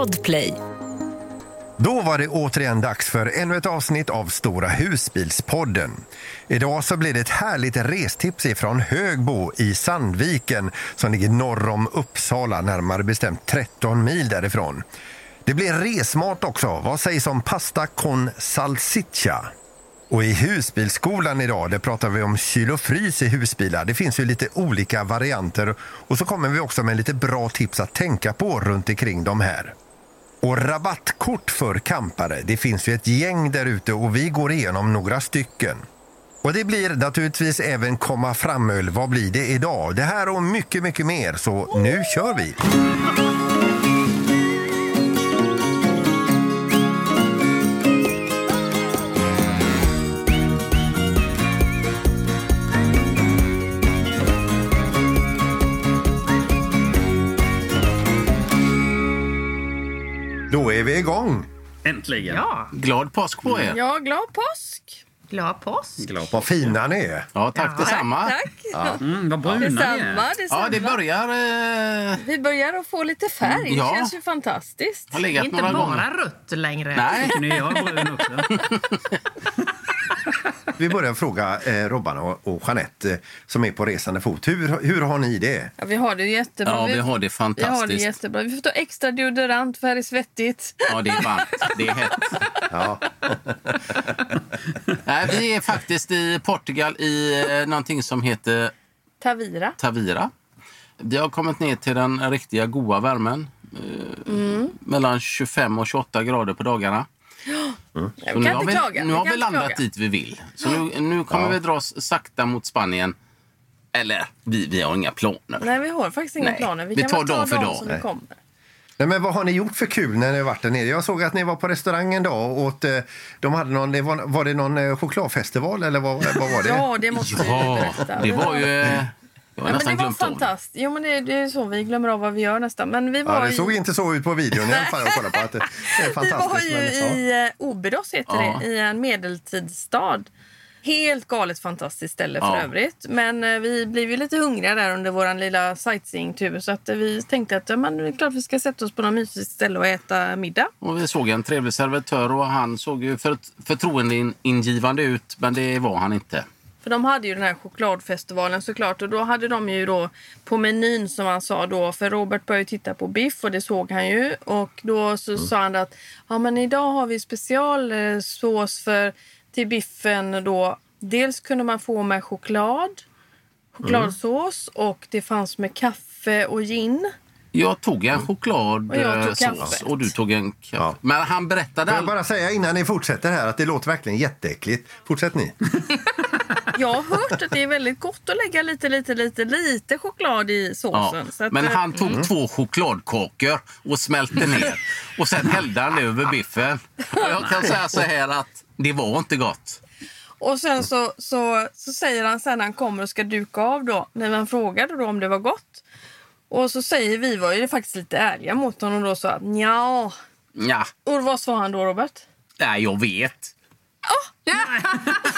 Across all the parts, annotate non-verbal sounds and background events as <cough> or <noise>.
Podplay. Då var det återigen dags för ännu ett avsnitt av Stora husbilspodden. Idag så blir det ett härligt restips ifrån Högbo i Sandviken som ligger norr om Uppsala, närmare bestämt 13 mil därifrån. Det blir resmat också. Vad sägs om pasta con salsiccia? Och i husbilsskolan idag, det pratar vi om kyl och frys i husbilar. Det finns ju lite olika varianter och så kommer vi också med lite bra tips att tänka på runt omkring de här. Och rabattkort för campare, det finns ju ett gäng där ute och vi går igenom några stycken. Och det blir naturligtvis även komma framöl. Vad blir det idag? Det här och mycket, mycket mer. Så nu kör vi! Igång! Äntligen. Ja, Glad påsk på er! Ja, glad påsk! glad påsk. Glad Vad fina ni är! Ja, tack detsamma. Tack! Mm, vad bruna ni är. detsamma. Ja, det börjar... Eh, Vi börjar att få lite färg. Ja. Det känns ju fantastiskt. har Det är legat inte några bara gånger. rött längre. Nej, Tycker ni jag är brun också? <laughs> Vi börjar fråga eh, Robban och, och Jeanette eh, som är på resande fot. Hur, hur har ni det? Ja, vi har det jättebra. ja, vi har det vi har det fantastiskt. jättebra. Vi får ta extra deodorant för här är svettigt. Ja, det är varmt. Det är hett. <laughs> Ja. <laughs> Nej, vi är faktiskt i Portugal i eh, någonting som heter Tavira. Tavira. Vi har kommit ner till den riktiga goa värmen. Eh, Mellan 25 och 28 grader på dagarna. Ja, Så vi nu har vi, klaga. nu vi har vi landat klaga. dit vi vill. Så nu, nu kommer vi dra oss sakta mot Spanien. Eller, vi, vi har inga planer. Nej, vi har faktiskt inga Nej, planer. Vi, vi kan tar dag för dag. Nej. Nej, men vad har ni gjort för kul när ni har varit där nere? Jag såg att ni var på restaurang en dag och åt, eh, de hade någon, det var, var det någon eh, chokladfestival eller vad, vad var det? <laughs> Ja, det måste vi Ja, berätta. det var ju... Jag har Ja, men nästan det var fantastiskt. Jo, men det, det är så vi glömmer av vad vi gör nästan. Men vi var Ja, det såg inte så ut på videon i alla fall. Jag på att det, det är <laughs> Vi var fantastiskt. ju men, ja. i eh, Obedos, heter Ja. det, i en medeltidsstad. Helt galet fantastiskt ställe för övrigt. Men eh, vi blev ju lite hungriga där under vår lilla sightseeingtur så att eh, vi tänkte att ja, men det är klart vi ska sätta oss på något mysigt ställe och äta middag. Och vi såg en trevlig servitör och han såg ju för, förtroendeingivande ut, men det var han inte. För de hade ju den här chokladfestivalen såklart och då hade de ju då på menyn som han sa då för Robert började titta på biff och det såg han ju. Och då så sa han att ja men idag har vi specialsås för till biffen då. Dels kunde man få med choklad chokladsås och det fanns med kaffe och gin. Jag tog en choklad Och eh, sås och du tog en kaffe. Ja. Men han berättade Får jag bara säga innan ni fortsätter här att det låter verkligen jätteäckligt. Fortsätt ni. <laughs> Jag har hört att det är väldigt gott att lägga lite, lite, lite, lite choklad i Ja. såsen. Så att, Men eh, han tog två chokladkakor och smälte ner. Och sen hällde han över biffen. Och jag kan säga så här att det var inte gott. Och sen så, så, så säger han sen när han kommer och ska duka av då, när man frågade då om det var gott. Och så säger vi var ju faktiskt lite ärliga mot honom då så att ja. Ja, Och vad sa han då Robert? nej, jag vet.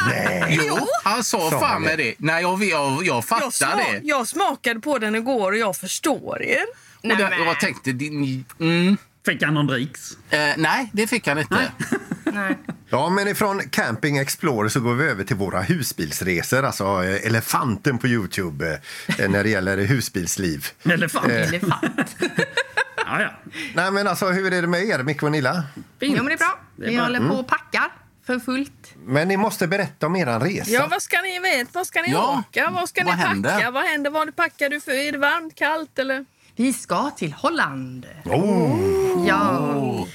Nej. Jo, han sa Sa fan med det. Nej, jag, jag, jag Jag, fattar sma- det. jag smakade på den igår och jag förstår er. Och det, Nej, jag tänkte... din- Mm, Fick han någon dricks? eh, nej, det fick han inte. <laughs> Nej. Ja, men ifrån Camping Explorer så går vi över till våra husbilsresor. Alltså eh, elefanten på Youtube eh, <laughs> när det gäller husbilsliv. Elefant? Elefant. <laughs> Ja, ja. Nej, men alltså hur är det med er, Micke och Nilla? Fint. Jo, men det är bra. Det är Vi bra. håller på och packar för fullt. Men ni måste berätta om er resa. Ja, vad ska ni veta? Vad ska ni Ja, åka? Vad ska vad ni packa? händer? Vad händer? Vad packar du för? Är det varmt, kallt eller? Vi ska till Holland. Oh, Ja.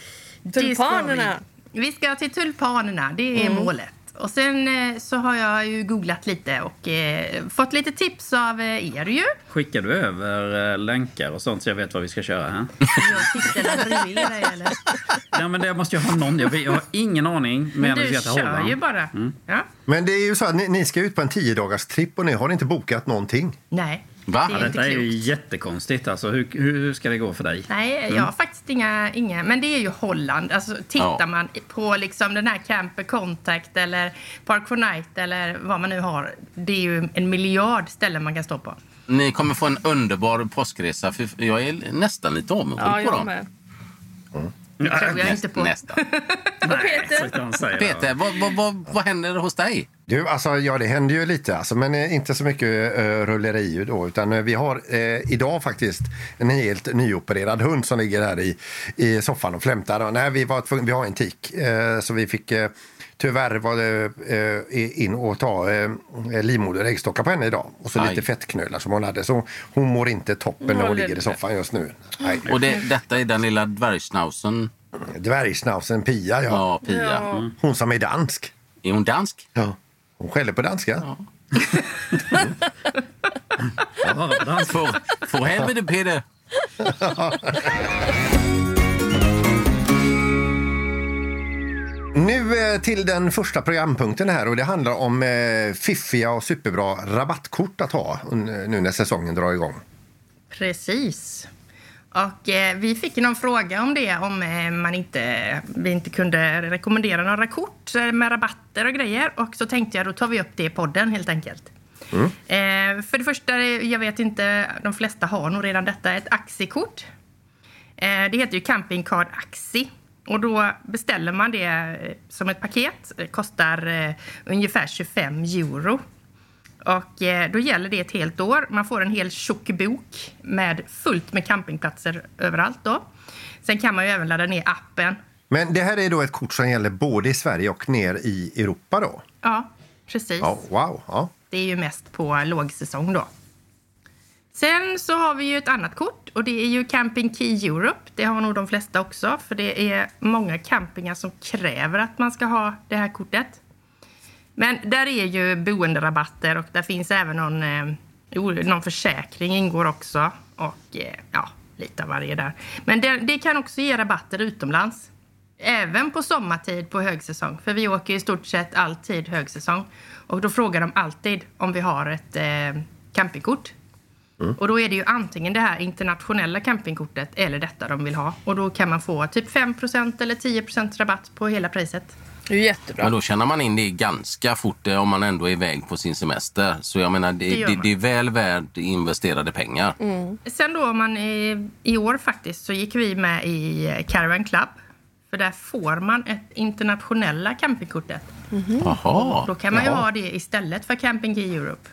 Ska Tulpanerna. Vi. vi ska till tulpanerna, det är målet. Och sen eh, så har jag ju googlat lite och eh, fått lite tips av eh, er ju. Skickar du över eh, länkar och sånt så jag vet vad vi ska köra? Här? Jag tittar bredvid dig eller? Nej, men det måste jag ha någon. Jag, har ingen aning. Men du kör Holland. ju bara. Ja. Men det är ju så att ni, ni ska ut på en tio dagars tripp och ni har inte bokat någonting. Nej, Va? det är detta är ju jättekonstigt. Alltså, hur, hur, ska det gå för dig? Nej, jag har faktiskt inga, inga... Men det är ju Holland. Alltså, tittar Ja. man på liksom den här Camper Contact eller Park for Night eller vad man nu har. Det är ju en miljard ställen man kan stå på. Ni kommer få en underbar påskresa. För jag är nästan lite avundsjuk Ja, på dem. med. <laughs> Det tror jag inte på. Han säger. Peter, vad, vad, vad, vad händer hos dig? Du, alltså, ja, det händer ju lite, alltså, men eh, inte så mycket uh, rulleri. Då, utan eh, vi har eh, idag faktiskt en helt nyopererad hund som ligger här i, i soffan och flämtar. Nej, vi, var tvungna, vi har en tik, eh, så vi fick eh, tyvärr var det, eh, in och ta eh, livmoder och äggstockar på henne idag. Och så Aj. lite fettknölar som hon hade. Så hon mår inte toppen när hon ligger i soffan just nu. Nej. Och det, detta är den lilla dvärgschnauzen. Dvärgsnausen Pia, ja. Ja, Pia. Ja. Mm. Hon som är dansk. Är hon dansk? Ja. Hon skäller på danska. Ja, dans. För, för helvete Peter! <laughs> Nu eh, till den första programpunkten här och det handlar om eh, fiffiga och superbra rabattkort att ha nu när säsongen drar igång. Precis. Och eh, vi fick någon fråga om det, om eh, man inte, vi inte kunde rekommendera några kort med rabatter och grejer. Och så tänkte jag, då tar vi upp det i podden helt enkelt. Eh, för det första, jag vet inte, de flesta har nog redan detta, ett aktiekort. Det heter ju Camping Card Axi. Och då beställer man det eh, som ett paket. Det kostar eh, ungefär 25 euro. Och eh, då gäller det ett helt år. Man får en hel tjock bok med fullt med campingplatser överallt då. Sen kan man ju även ladda ner appen. Men det här är då ett kort som gäller både i Sverige och ner i Europa då? Ja, precis. Ja, wow. Ja. Det är ju mest på lågsäsong då. Sen så har vi ju ett annat kort och det är ju Camping Key Europe. Det har nog de flesta också för det är många campingar som kräver att man ska ha det här kortet. Men där är ju boenderabatter och där finns även någon, eh, någon försäkring ingår också. Och eh, ja, lite av varje där. Men det, det kan också ge rabatter utomlands. Även på sommartid på högsäsong. För vi åker i stort sett alltid högsäsong. Och då frågar de alltid om vi har ett eh, campingkort. Och då är det ju antingen det här internationella campingkortet eller detta de vill ha. Och då kan man få typ 5% eller 10% rabatt på hela priset. Det är ju jättebra. Men då känner man in det ganska fort eh, om man ändå är iväg på sin semester. Så jag menar, det, Det det, det är väl värt investerade pengar. Sen då, om man i, i år faktiskt, så gick vi med i Caravan Club. För där får man ett internationella campingkortet. Jaha. Då kan man ju Jaha. ha det istället för Camping Key Europe.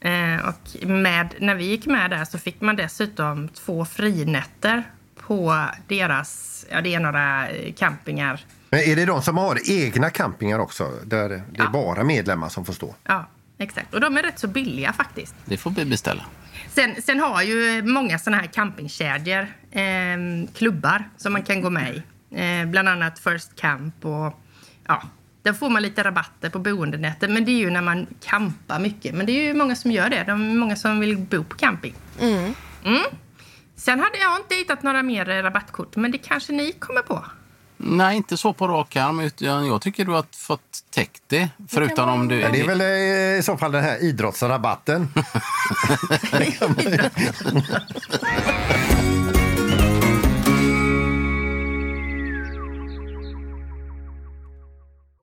Eh, och med, när vi gick med där så fick man dessutom två frinätter på deras, ja det är några eh, campingar. Men är det de som har egna campingar också? Där det är Ja. bara medlemmar som får stå? Ja, exakt. Och de är rätt så billiga faktiskt. Det får vi beställa. Sen, sen har ju många såna här campingkedjor eh, klubbar som man kan gå med i. Eh, bland annat First Camp och ja, där får man lite rabatter på boendenätter. Men det är ju när man campar mycket. Men det är ju många som gör det. De är många som vill bo på camping. Mm. Sen hade jag inte hittat några mer rabattkort, men det kanske ni kommer på. Nej, inte så på rak arm. Utan jag tycker du har fått täckt det. Förutom om du... Ja, det är väl eh, i så fall den här idrottsrabatten. <laughs> <laughs>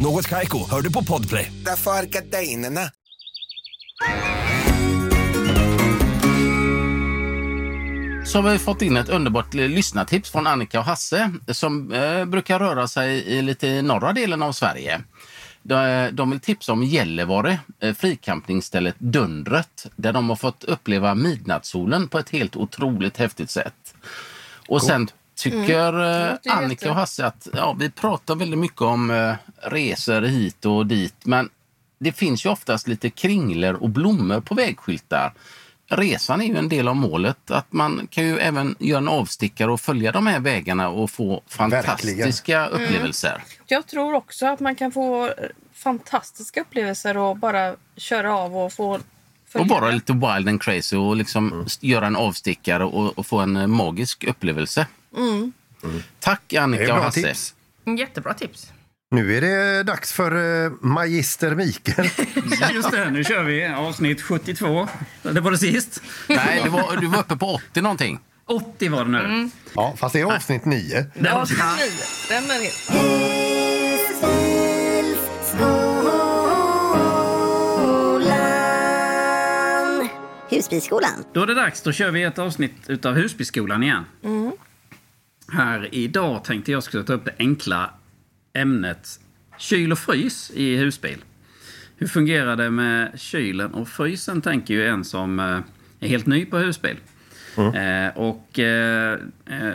Något Kaiko, hör du på Podplay. Därför är gardinerna. Så har vi fått in ett underbart lyssnartips från Annika och Hasse som eh, brukar röra sig i lite norra delen av Sverige. De, de vill tipsa om Gällivare, eh, fricampingstället Dundret, där de har fått uppleva midnattssolen på ett helt otroligt häftigt sätt. Och sen tycker eh, låter ju Annika och Hasse att ja, vi pratar väldigt mycket om eh, resor hit och dit, men det finns ju oftast lite kringlor och blommor på vägskyltar. Resan är ju en del av målet. Att man kan ju även göra en avstickare och följa de här vägarna och få fantastiska upplevelser. Jag tror också att man kan få eh, fantastiska upplevelser och bara köra av och få följa Och vara lite wild and crazy och liksom göra en avstickare och, och få en eh, magisk upplevelse. Tack Det är Annika och bra Hasse. tips. Jättebra tips. Nu är det dags för eh, Magister Mikael. <laughs> Just det, nu kör vi avsnitt 72. Det var det sist. Nej, det var, du var uppe på 80 någonting. 80 var det nu. Ja, fast det är avsnitt nio. Det var Avsnitt nio. Stämmer helt. Husbyskolan. Då är det dags. Då kör vi ett avsnitt utav Husbyskolan igen. Här idag tänkte jag skulle ta upp det enkla ämnet kyl och frys i husbil. Hur fungerar det med kylen och frysen, tänker ju en som eh, är helt ny på husbil. Eh, och eh,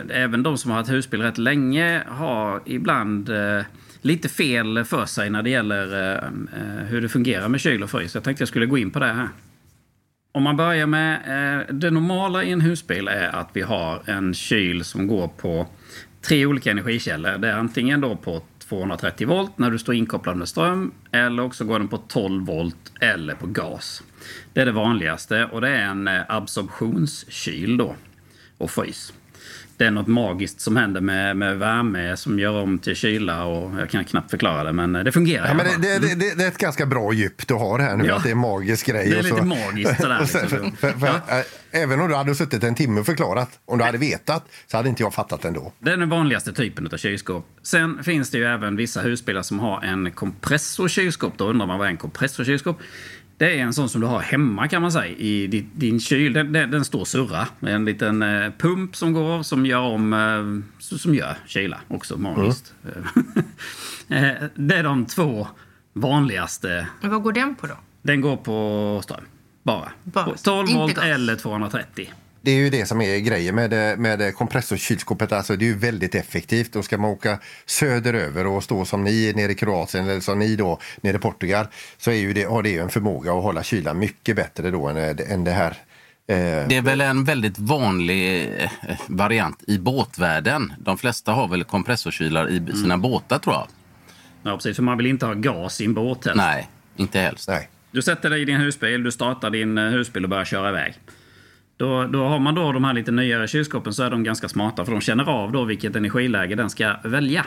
även de som har haft husbil rätt länge har ibland eh, lite fel för sig när det gäller hur det fungerar med kyl och frys. Jag tänkte jag skulle gå in på det här. Om man börjar med eh, det normala i en husbil är att vi har en kyl som går på tre olika energikällor. Det är antingen då på 230 volt när du står inkopplad med ström eller också går den på 12 volt eller på gas. Det är det vanligaste och det är en eh, absorptionskyl då och frys. Det är något magiskt som händer med, med värme som gör om till kyla och jag kan knappt förklära det men eh, det fungerar. Ja, men det, det, det, det är ett ganska bra djup du har här nu, Ja. att det är en magisk grej. Det är lite magiskt sådär, <laughs> liksom. för, för, för, äh, Även om du hade suttit en timme och förklarat, om du hade vetat, så hade inte jag fattat ändå. Det är den vanligaste typen av kylskåp. Sen finns det ju även vissa husbilar som har en kompressorkylskåp. Då undrar man vad är en kompressorkylskåp? Det är en sån som du har hemma kan man säga i din, din kyl. Den, den, den står och surrar med en liten eh, pump som går som gör om eh, som gör kyla också magiskt. <laughs> Eh, det är de två vanligaste. Men vad går den på då? Den går på ström bara. Bara På ström, 12 inte volt eller 230. Det är ju det som är grejen med, med det kompressorkylskåpet. Alltså det är ju väldigt effektivt. Då ska man åka söderöver och stå som ni nere i Kroatien eller som ni då nere i Portugal så är ju det, har det ju en förmåga att hålla kylan mycket bättre då än, än det här. Eh, Det är väl en väldigt vanlig eh, variant i båtvärlden. De flesta har väl kompressorkylar i sina båtar tror jag. Ja, precis. För man vill inte ha gas i en båt helst. Nej, inte helst. nej. Du sätter dig i din husbil, du startar din eh, husbil och börjar köra iväg. Då, då har man då de här lite nyare kylskåpen så är de ganska smarta för de känner av då vilket energiläge den ska välja.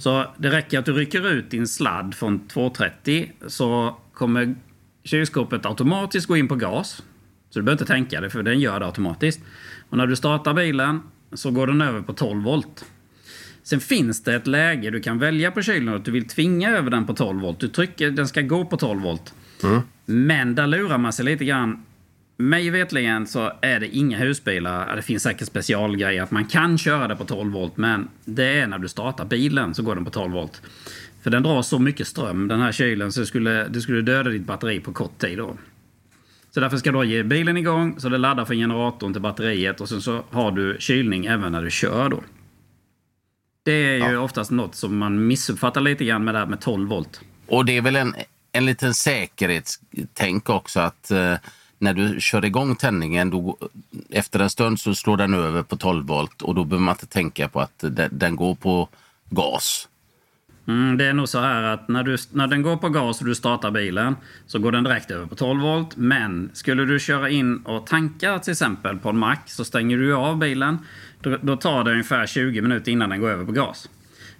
Så det räcker att du rycker ut din sladd från 230 så kommer kylskåpet automatiskt gå in på gas. Så du behöver inte tänka det för den gör det automatiskt. Och när du startar bilen så går den över på 12 volt. Sen finns det ett läge du kan välja på kylen att du vill tvinga över den på 12 volt. Du trycker, den ska gå på 12 volt. Men där lurar man sig lite grann. Mig vetligen så är det inga husbilar, det finns säkert specialgrejer att man kan köra det på 12 volt, men det är när du startar bilen så går den på 12 volt. För den drar så mycket ström, den här kylen, så det skulle, det skulle döda ditt batteri på kort tid då. Så därför ska du ge bilen igång så det laddar från generatorn till batteriet och sen så har du kylning även när du kör då. Det är ju oftast något som man missuppfattar lite grann med det här med 12 volt. Och det är väl en, en liten säkerhetstänk också att eh, när du kör igång tändningen, då, efter en stund så slår den över på 12 volt och då behöver man inte tänka på att den, den går på gas. Mm, det är nog så här att när, du, när den går på gas och du startar bilen så går den direkt över på 12 volt. Men skulle du köra in och tanka till exempel på en mack så stänger du av bilen. Då, då tar det ungefär 20 minuter innan den går över på gas.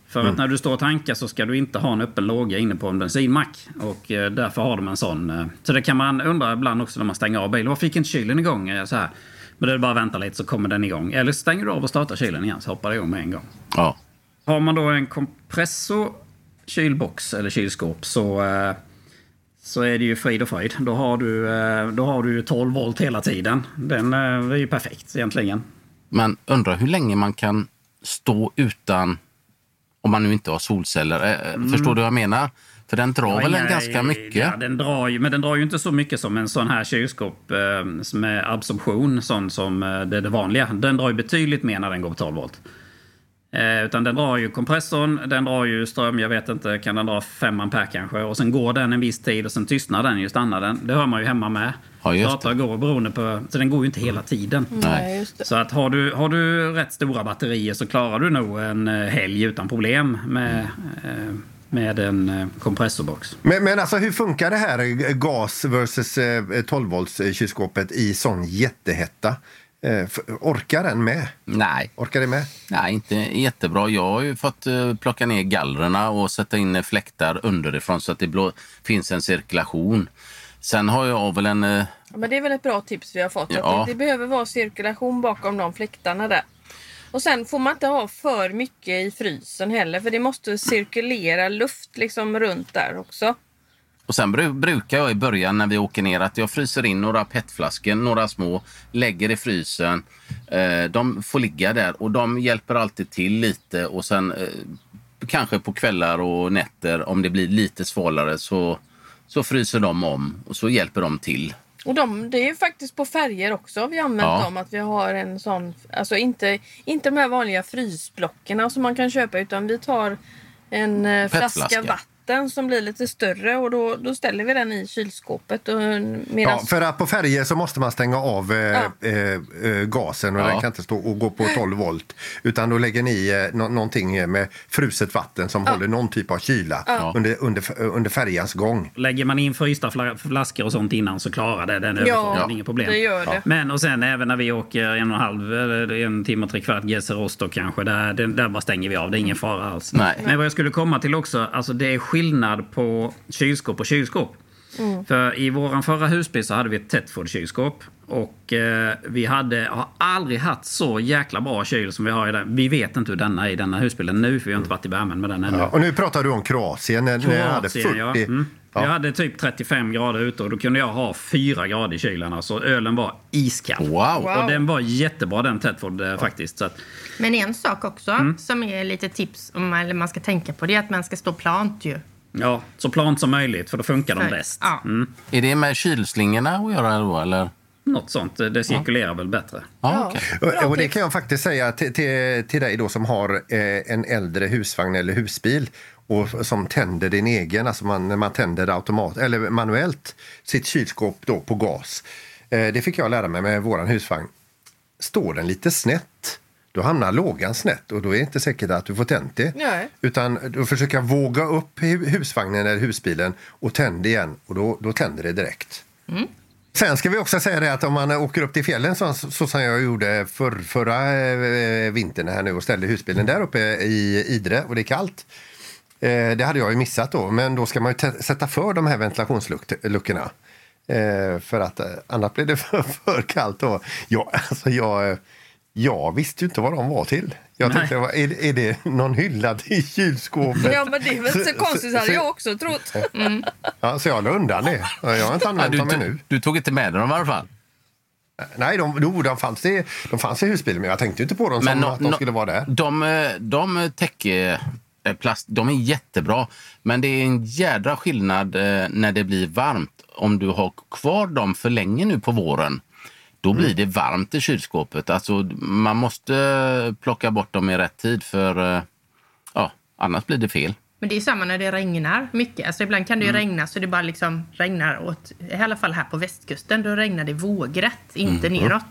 För att när du står och tankar så ska du inte ha en öppen låga inne på en bensinmack. Och eh, därför har de en sån. Eh, så det kan man undra ibland också när man stänger av bilen. Varför gick inte kylen igång? Eh, så här. Men det är bara att vänta lite så kommer den igång. Eller stänger du av och startar kylen igen så hoppar det igång med en gång. Ja. Har man då en kompressor kylbox eller kylskåp så, så är det ju frid och fröjd. Då har du, då har du ju 12 volt hela tiden. Den är ju perfekt egentligen. Men undrar hur länge man kan stå utan, om man nu inte har solceller. Eh, Förstår du vad jag menar? För den drar väl en Ja, ganska mycket? Ja, den drar ju, men den drar ju inte så mycket som en sån här kylskåp eh, med absorption, sån som eh, det det vanliga. Den drar ju betydligt mer när den går på 12 volt. Eh, utan den drar ju kompressorn, den drar ju ström, jag vet inte, kan den dra 5 ampere kanske? Och sen går den en viss tid och sen tystnar den ju, stannar den. Det hör man ju hemma med. Ja, och går beroende på, så den går ju inte hela tiden. Nej, just det. Så att har du, har du rätt stora batterier så klarar du nog en eh, helg utan problem med, eh, med en kompressorbox. Men, men alltså hur funkar det här gas versus eh, 12 volts kylskåpet i sån jättehetta? Eh, orkar den med? Nej. Orkar det med? Nej, inte jättebra. Jag har ju fått eh, plocka ner gallrarna och sätta in fläktar underifrån så att det blå, finns en cirkulation. Sen har jag väl en... eh, Ja, men det är väl ett bra tips vi har fått. Ja. Att det, det behöver vara cirkulation bakom de fläktarna där. Och sen får man inte ha för mycket i frysen heller för det måste cirkulera luft liksom runt där också. Och sen bru- brukar jag i början när vi åker ner att jag fryser in några petflaskor, några små, lägger i frysen. Eh, de får ligga där och de hjälper alltid till lite och sen eh, kanske på kvällar och nätter om det blir lite svalare så, så fryser de om och så hjälper de till. Och de, det är ju faktiskt på färger också vi använt Ja. dem. Att vi har en sån, alltså inte, inte de här vanliga frysblockerna som man kan köpa utan vi tar en eh, flaska Petflaska. Vatten som blir lite större och då, då ställer vi den i kylskåpet. Och, medan, Ja, för att på färger så måste man stänga av eh, Ja. eh, eh, gasen och Ja. den kan inte stå och gå på 12 volt. Utan då lägger ni eh, nå- någonting med fruset vatten som håller någon typ av kyla Ja. under, under, under färgans gång. Lägger man in frysta fla- flaskor och sånt innan så klarar det den Ja, överföringen. Inga problem. det gör det. Men och sen även när vi åker en och en halv, eller en timme och tre kvart Rostock kanske. Där, där, där bara stänger vi av. Det är ingen fara alls. Nej. Men vad jag skulle komma till också. Alltså det är skillnad på kylskåp och kylskåp. För i våran förra husbil så hade vi ett Thetford-kylskåp. Och eh, vi hade, har aldrig haft så jäkla bra kyl som vi har i den. Vi vet inte hur denna är i denna husbilen nu, för vi har inte varit i värmen med den ännu. Ja, och nu pratar du om Kroatien när när jag hade 40. Kroatien, ja. Mm. Ja. Jag hade typ 35 grader ute och då kunde jag ha 4 grader i kylen. Alltså ölen var iskall. Wow! Wow. Och den var jättebra den Tedford eh, faktiskt. Så att, Men en sak också Mm. som är lite tips om man, eller man ska tänka på det är att man ska stå plant ju. ja, så plant som möjligt för då funkar de För- bäst. Ja. Mm. Är det med kylslingorna att göra då eller? Något sånt. eh, Det cirkulerar väl bättre. Ja. Och, och det kan jag faktiskt säga till, till, till dig då som har eh, en äldre husvagn eller husbil och som tänder din egen, alltså man, när man tänder automat, eller manuellt sitt kylskåp då på gas. Eh, det fick jag lära mig med våran husvagn. Står den lite snett, då hamnar lågan snett och då är det inte säkert att du får tänt det. Nej. Utan du försöka våga upp hu- husvagnen eller husbilen och tänd igen och då, då tänder det direkt. Sen ska vi också säga det att om man åker upp till fjällen så, så som jag gjorde för, förra eh, vintern här nu och ställde husbilen där uppe i Idre och det är kallt. Eh, det hade jag ju missat då, men då ska man sätta för de här ventilationsluckorna. Eh, för att eh, annars blir det <laughs> för, för kallt. Och jag, alltså jag, jag visste ju inte vad de var till. Jag Nej. tänkte, är, är det någon hylla till kylskåpet? Ja men det är väl inte så konstigt hade så- jag också trott. Ja, så jag la undan det. Jag har inte Ja, använt du, dem ännu. du, du tog inte med dem i alla fall? Nej, de, jo, de, fanns i, de fanns i husbilen, men jag tänkte inte på dem som nå- att de nå- skulle vara där. De, de täcker eh, plast, de är jättebra. Men det är en jädra skillnad eh, när det blir varmt. Om du har kvar dem för länge nu på våren, då blir det varmt i kylskåpet. Alltså, man måste eh, plocka bort dem i rätt tid för eh, ja, annars blir det fel. Men det är samma när det regnar mycket. Alltså ibland kan det Mm. regna så det bara liksom regnar åt, i alla fall här på västkusten, då regnar det vågrätt, inte Mm. neråt.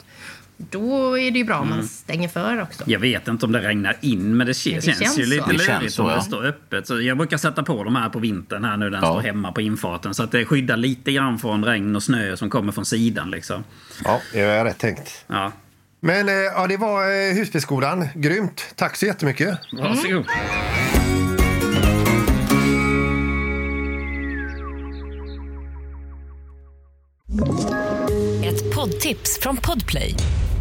Då är det ju bra om man stänger för också. Jag vet inte om det regnar in, men det, känns, det känns, känns ju så. lite lurigt om det står öppet. Så jag brukar sätta på de här på vintern här nu, den Ja. står hemma på infarten. Så att det skyddar lite grann från regn och snö som kommer från sidan. Liksom. Ja, det är rätt tänkt. Ja. Men eh, ja, det var eh, husbilsskolan. Grymt. Tack så jättemycket. Varsågod. Ett poddtips från Podplay.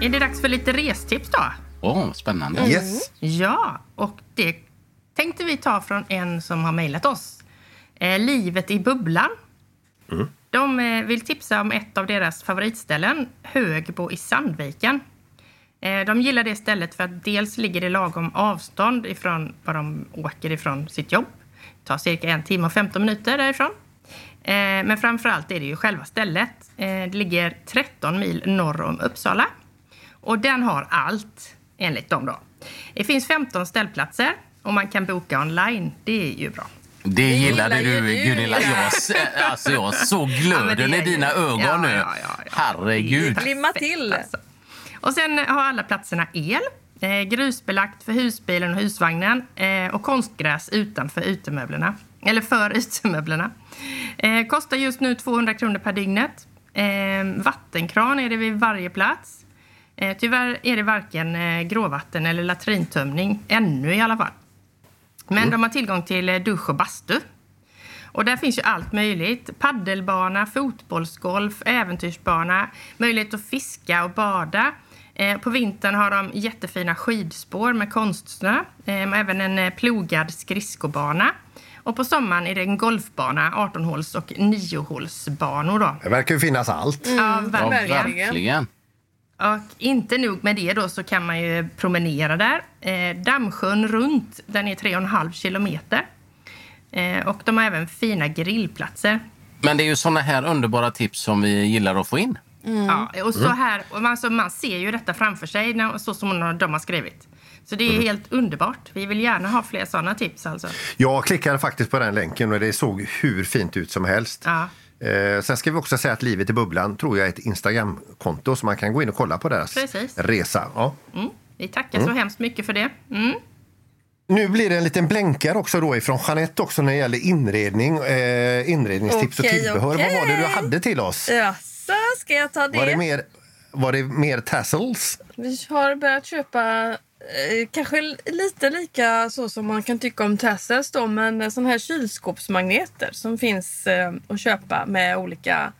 Är det dags för lite restips då? Åh, spännande. Yes. Ja, och det tänkte vi ta från en som har mejlat oss. Eh, Livet i bubblan. De eh, vill tipsa om ett av deras favoritställen, Högbo i Sandviken. Eh, de gillar det stället för att dels ligger det lagom avstånd ifrån var de åker ifrån sitt jobb. Det tar cirka en timme och 15 minuter därifrån. Eh, men framför allt är det ju själva stället. Eh, det ligger 13 mil norr om Uppsala. Och den har allt, enligt dem. Då. Det finns 15 ställplatser och man kan boka online. Det är ju bra. Det gillade gillar du, Gunilla. ja. Jag, alltså, jag såg Ja, glöden det i är dina ju- ögon ja, nu. ja, ja, ja. Herregud. Det Glimma till. Alltså. Och sen har alla platserna el. Eh, grusbelagt för husbilen och husvagnen. Eh, och konstgräs utanför utemöblerna. Eller för <laughs> utemöblerna. Eh, kostar just nu 200 kronor per dygnet. Eh, vattenkran är det vid varje plats. Eh, tyvärr är det varken eh, gråvatten eller latrintömning. Ännu i alla fall. Men de har tillgång till eh, dusch och bastu. Och där finns ju allt möjligt. Paddelbana, fotbollsgolf, äventyrsbana, möjlighet att fiska och bada. På vintern har de jättefina skidspår med konstsnö. Även en plogad skridskobana. Och på sommaren är det en golfbana, 18-håls och 9-hålsbanor. Då. Det verkar ju finnas allt. Ja, Ja, verkligen. verkligen. Och inte nog med det då så kan man ju promenera där. Eh, Dammsjön runt, den är 3,5 kilometer. Eh, och de har även fina grillplatser. Men det är ju såna här underbara tips som vi gillar att få in. Ja, och så här, och man, alltså, man ser ju detta framför sig, när- så som de har skrivit. Så det är helt underbart. Vi vill gärna ha fler såna tips alltså. Jag klickade faktiskt på den länken och det såg hur fint ut som helst. Ja. Eh, sen ska vi också säga att Livet i bubblan tror jag är ett Instagramkonto så man kan gå in och kolla på deras Precis. resa. Ja. Mm. Vi tackar så hemskt mycket för det. Mm. Nu blir det en liten blänkare också då ifrån Jeanette också när det gäller inredning, eh, inredningstips Okej, och tillbehör. okej. Vad var det du hade till oss? Jaså, ska jag ta det? Var det mer, var det mer tassels? Vi har börjat köpa eh, kanske lite lika så som man kan tycka om tassels då, men sådana här kylskåpsmagneter som finns eh, att köpa med olika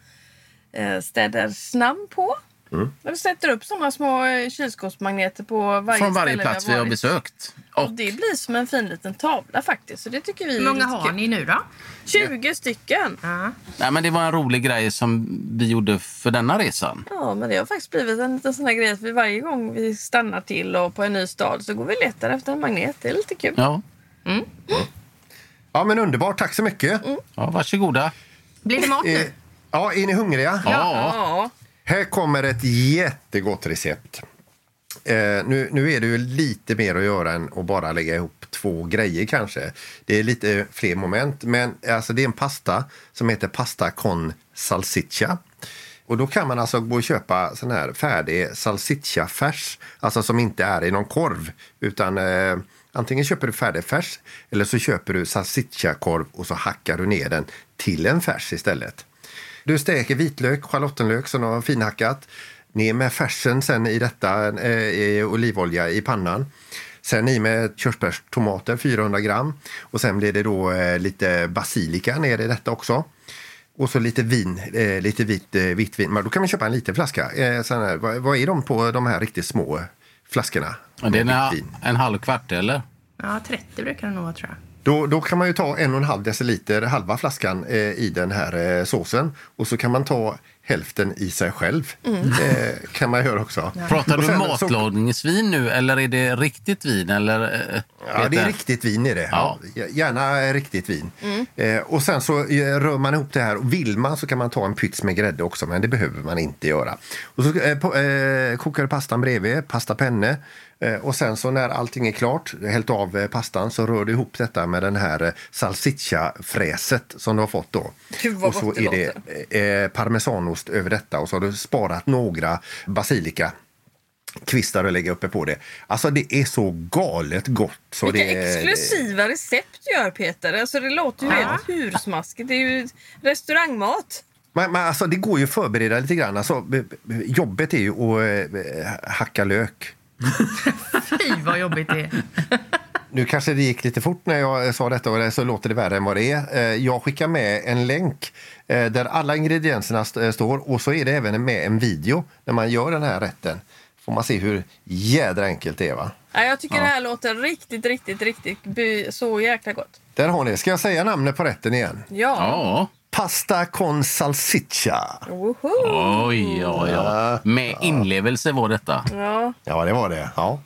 eh, städers namn på. Mm. Du sätter upp sådana små eh, kylskåpsmagneter på varje Från varje plats vi vi har besökt. Och Och det blir som en fin liten tavla faktiskt. Så det tycker vi Hur många har kul. ni nu då? 20 stycken. Ja. nej, men det var en rolig grej som vi gjorde för denna resan. Ja, men det har faktiskt blivit en liten sån här grej att vi varje gång vi stannar till och på en ny stad så går vi och letar efter en magnet. Det är lite kul. Ja, Ja men underbart, tack så mycket. ja varsågoda. Blir det mat Eh, nu? ja, är ni hungriga? Ja. Ja. Här kommer ett jättegott recept. Eh, nu, nu är det ju lite mer att göra än att bara lägga ihop två grejer kanske. Det är lite fler moment, men alltså, det är en pasta som heter pasta con salsiccia. Och då kan man alltså gå och köpa sån här färdig salsicciafärs, alltså som inte är i någon korv, utan eh, antingen köper du färdig färs eller så köper du salsicciakorv och så hackar du ner den till en färs istället. Du steker vitlök, schalottenlök som du har finhackat. Ner med färsen sen i detta eh, i olivolja i pannan. Sen i med körsbärstomater 400 gram. Och sen blir det då eh, lite basilika ner i detta också. Och så lite vin, eh, lite vit, eh, vitt vin. Men då kan man köpa en liten flaska. Eh, vad, vad är de på de här riktigt små flaskorna? Det är en, vitt en halv kvart eller? Ja, 30 brukar det nog vara tror jag. Då, då kan man ju ta en och en halv deciliter, halva flaskan eh, i den här eh, såsen. Och så kan man ta hälften i sig själv. Eh, kan man göra också. Pratar Och du matlagningsvin nu eller är det riktigt vin? Eller, eh, Ja, det är riktigt vin i det. Ja. Ja. Gärna eh, riktigt vin. Eh, och sen så eh, rör man ihop det här. Och vill man så kan man ta en pyts med grädde också, men det behöver man inte göra. Och så eh, på, eh, kokar du pastan bredvid, pasta penne. Eh, och sen så när allting är klart, hällt av eh, pastan, så rör du ihop detta med den här eh, salsiccia-fräset som du har fått då. Gud, vad och så gott det är det eh, parmesanost över detta och så har du sparat några basilika kvistar och lägga uppe på det. Alltså det är så galet gott. Så Vilka det är- exklusiva recept gör Peter. Alltså, det låter ju helt hursmaskigt. Det är ju restaurangmat. Men, men alltså, det går ju att förbereda lite grann. Alltså, jobbet är ju att eh, hacka lök. <laughs> Fy vad jobbigt det är. Nu kanske det gick lite fort när jag sa detta och så låter det värre än vad det är. Eh, Jag skickar med en länk där alla ingredienserna st- står och så är det även med en video när man gör den här rätten. Får man se hur jädra enkelt det är va? Ja, jag tycker det här låter riktigt, riktigt, riktigt så jäkla gott. Där har ni. Ska jag säga namnet på rätten igen? Ja. Ja. Pasta con salsiccia. Woho! Oj, ja, ja. Med inlevelse var detta. Ja. Ja, det var det. Ja.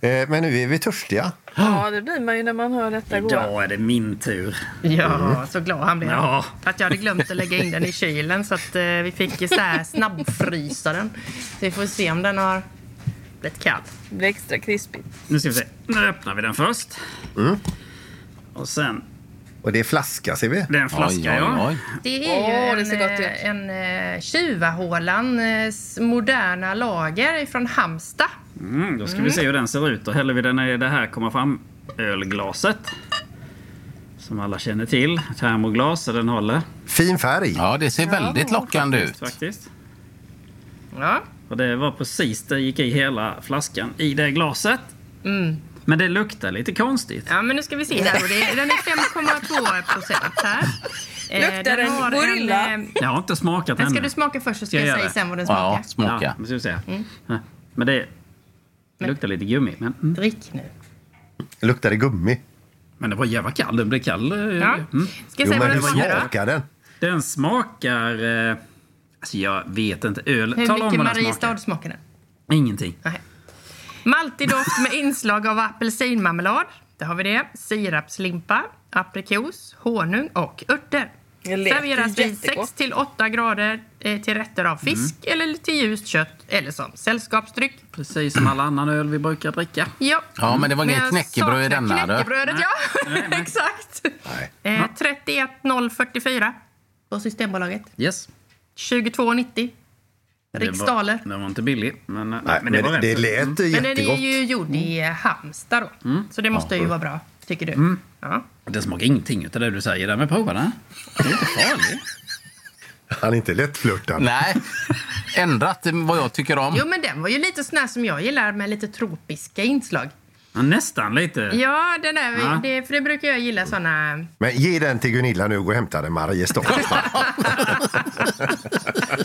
Eh, Men nu är vi törstiga. Ja, det blir man ju när man hör detta gå. Idag är det min tur. Ja, så glad han blev. Ja. Att jag hade glömt att lägga in den i kylen så att eh, vi fick så här snabbfrysa den. Så vi får se om den har blivit kall. Det blir extra krispigt. Nu ska vi se. Nu öppnar vi den först. Mm. Och sen... Och det är flaska ser vi. Det är en flaska, ja. Det är ju Åh, det en, ser gott ut. eh, en eh, Tjuvahålans moderna lager från Halmstad. Mm, då ska vi se hur den ser ut. Då häller vi den i det här komma fram ölglaset. Som alla känner till. Termoglas, så den håller. Fin färg. Ja, det ser väldigt lockande ut. Faktiskt. Ja. Och det var precis det gick i hela flaskan i det glaset. Mm. Men det luktar lite konstigt. Ja, men nu ska vi se här. Det, den är 5,2 procent här. Eh, Luktar den har gorilla? En, eh, Jag har inte smakat den ska du smaka först så ska jag jag, säga det? sen vad den smakar. Ja, smaka. Ja, nu ska vi se. Ja. Men det luktar lite gummi. Men, mm. Drick nu. Luktar det gummi? men det var jävla kall. Den blev kall. eh, Ja. Mm. Ska jag Jo, säga vad men den smakar då? smakar den? Den smakar... Eh, alltså jag vet inte. Öl. Hur Tala mycket vad den Mariestad smakar. smakar den? Ingenting. Nej. Maltig doft med inslag av apelsinmarmelad. Där har vi det. Sirapslimpa, aprikos, honung och örter. Serveras vid jättegott. 6 till 8 grader eh, till rätter av fisk Mm. eller till ljust kött eller som sällskapsdryck. Precis som alla annan öl vi brukar dricka. Ja. Ja, men det var inget knäckebröd i denna. Knäckebrödet, ja. <laughs> Exakt. Nej. Eh, 31044 på Systembolaget. Yes. 22,90. Riksdaler. Den var inte billig. Men, nej, Nej, men det var men rätt. det lät Men den jättegott. är ju gjord i Halmstad då. Mm. Så det måste ju vara bra, tycker du? Ja. Det smakar ingenting utav det du säger där. Men prova den. Det är inte farligt. <laughs> Han är inte lättflörtad. Nej, ändrat vad jag tycker om. Jo, men den var ju lite sån som jag gillar med lite tropiska inslag. Ja, nästan lite. Ja, den där, Ja. Det, för det brukar jag gilla såna... Men ge den till Gunilla nu och gå och hämta den Mariestad. <laughs>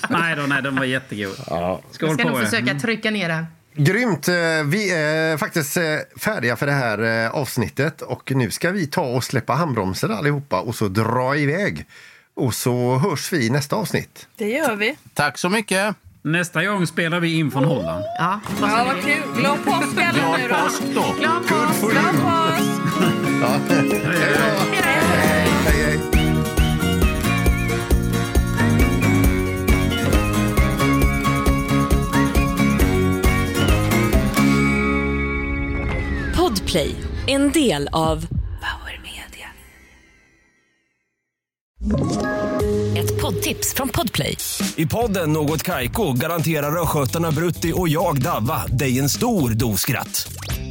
nej då, nej, den var jättegod. Jag Skål ska på nog er. försöka trycka ner den. Grymt! Eh, Vi är faktiskt eh, färdiga för det här eh, avsnittet och nu ska vi ta och släppa handbromsen allihopa och så dra iväg. Och så hörs vi i nästa avsnitt. Det gör vi. Tack så mycket. Nästa gång spelar vi in från Holland. Ja, Ja, vad vi? kul. Glad påsk Glad då. påsk då. Glad påsk! Glad påsk. Hej hej! Podplay, en del av Power Media. Ett poddtips från Podplay. I podden Något Kaiko garanterar östgötarna Brutti och jag, Davva, dig en stor dos skratt.